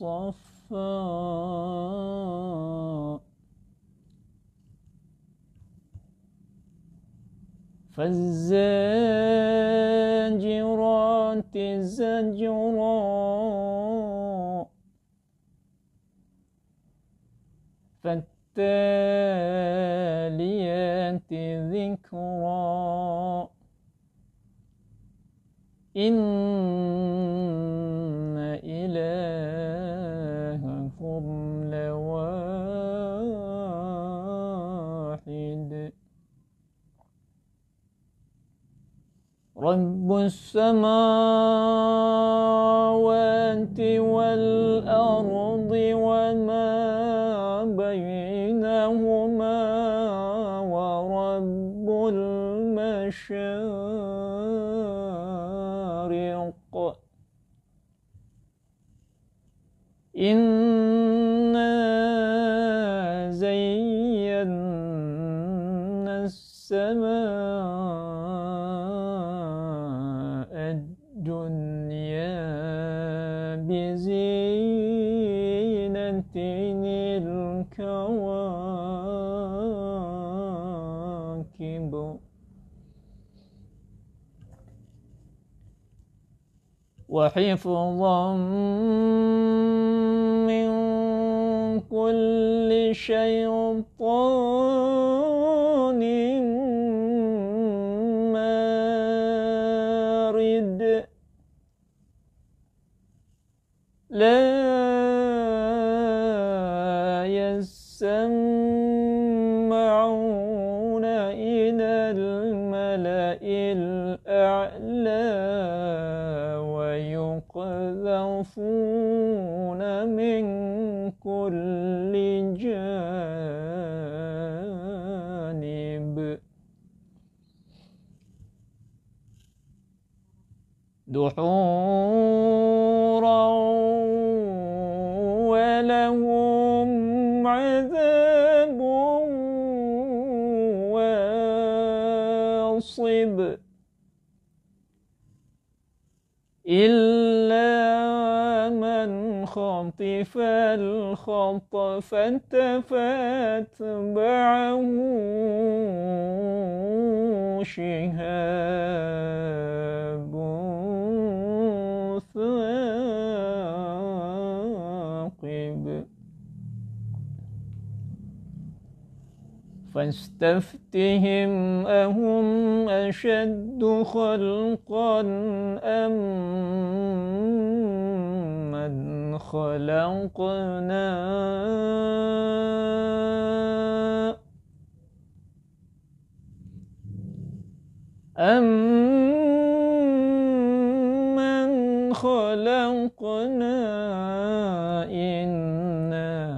صفا. فالزاجرات زجرا فالتاليات ذكرا إن رب السماوات والأرض وما بينهما ورب المشارق. إنا زينا السماء بزينة الكواكب. وحفظا من كل شيطان مارد. لا ويقذفون من كل جانب دحورا ولهم عذاب واصب إلا من خطف الخطفة فاتبعه شهاب. فاستفتهم أهم أشد خلقا أم من خلقنا؟ أَمَّنْ خَلَقْنَا؟ إِنَّا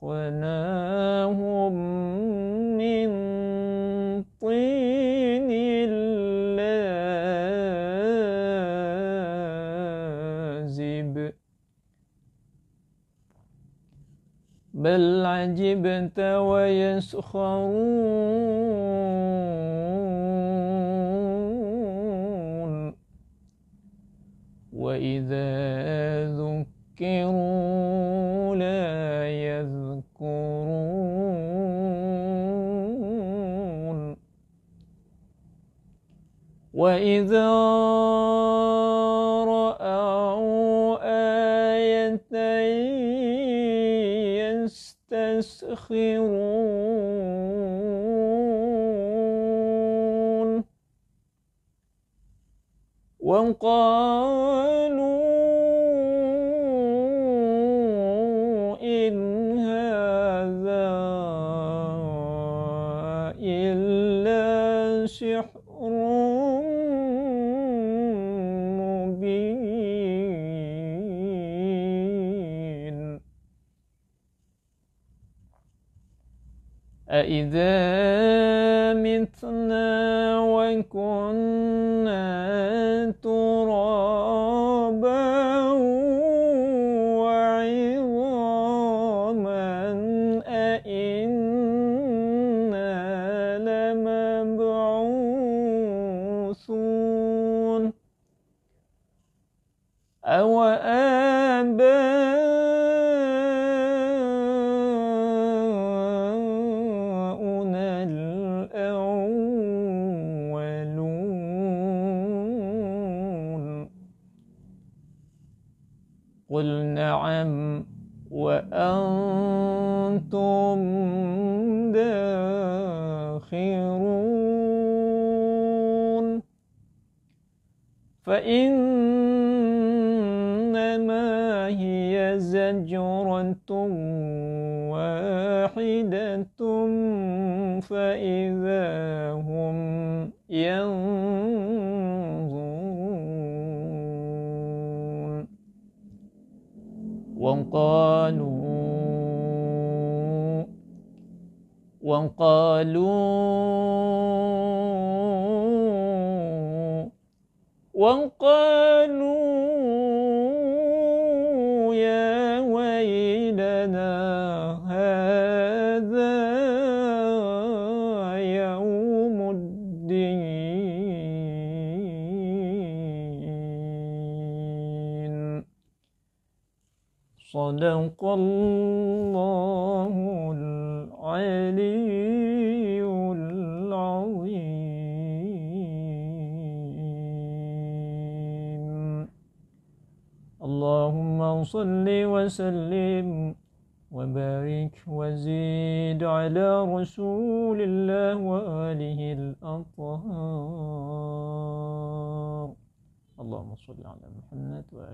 خَلَقْنَاهُم مِّن طِينٍ لَّازِبٍ. بل عجبت ويسخرون. وإذا ذكروا وإذا رأوا آية يستسخرون وقالوا أإذا متنا وكنا ترابا وعظاما أإنا لمبعوثون أو قل نعم وأنتم داخرون. فإنما هي زجرة واحدة فإذا هم ينظرون وقالوا وقالوا وقالوا يا ويلنا هذا صدق الله العلي العظيم. اللهم صل وسلم وبارك وزيد على رسول الله وآله الأطهار. اللهم صل على محمد وآله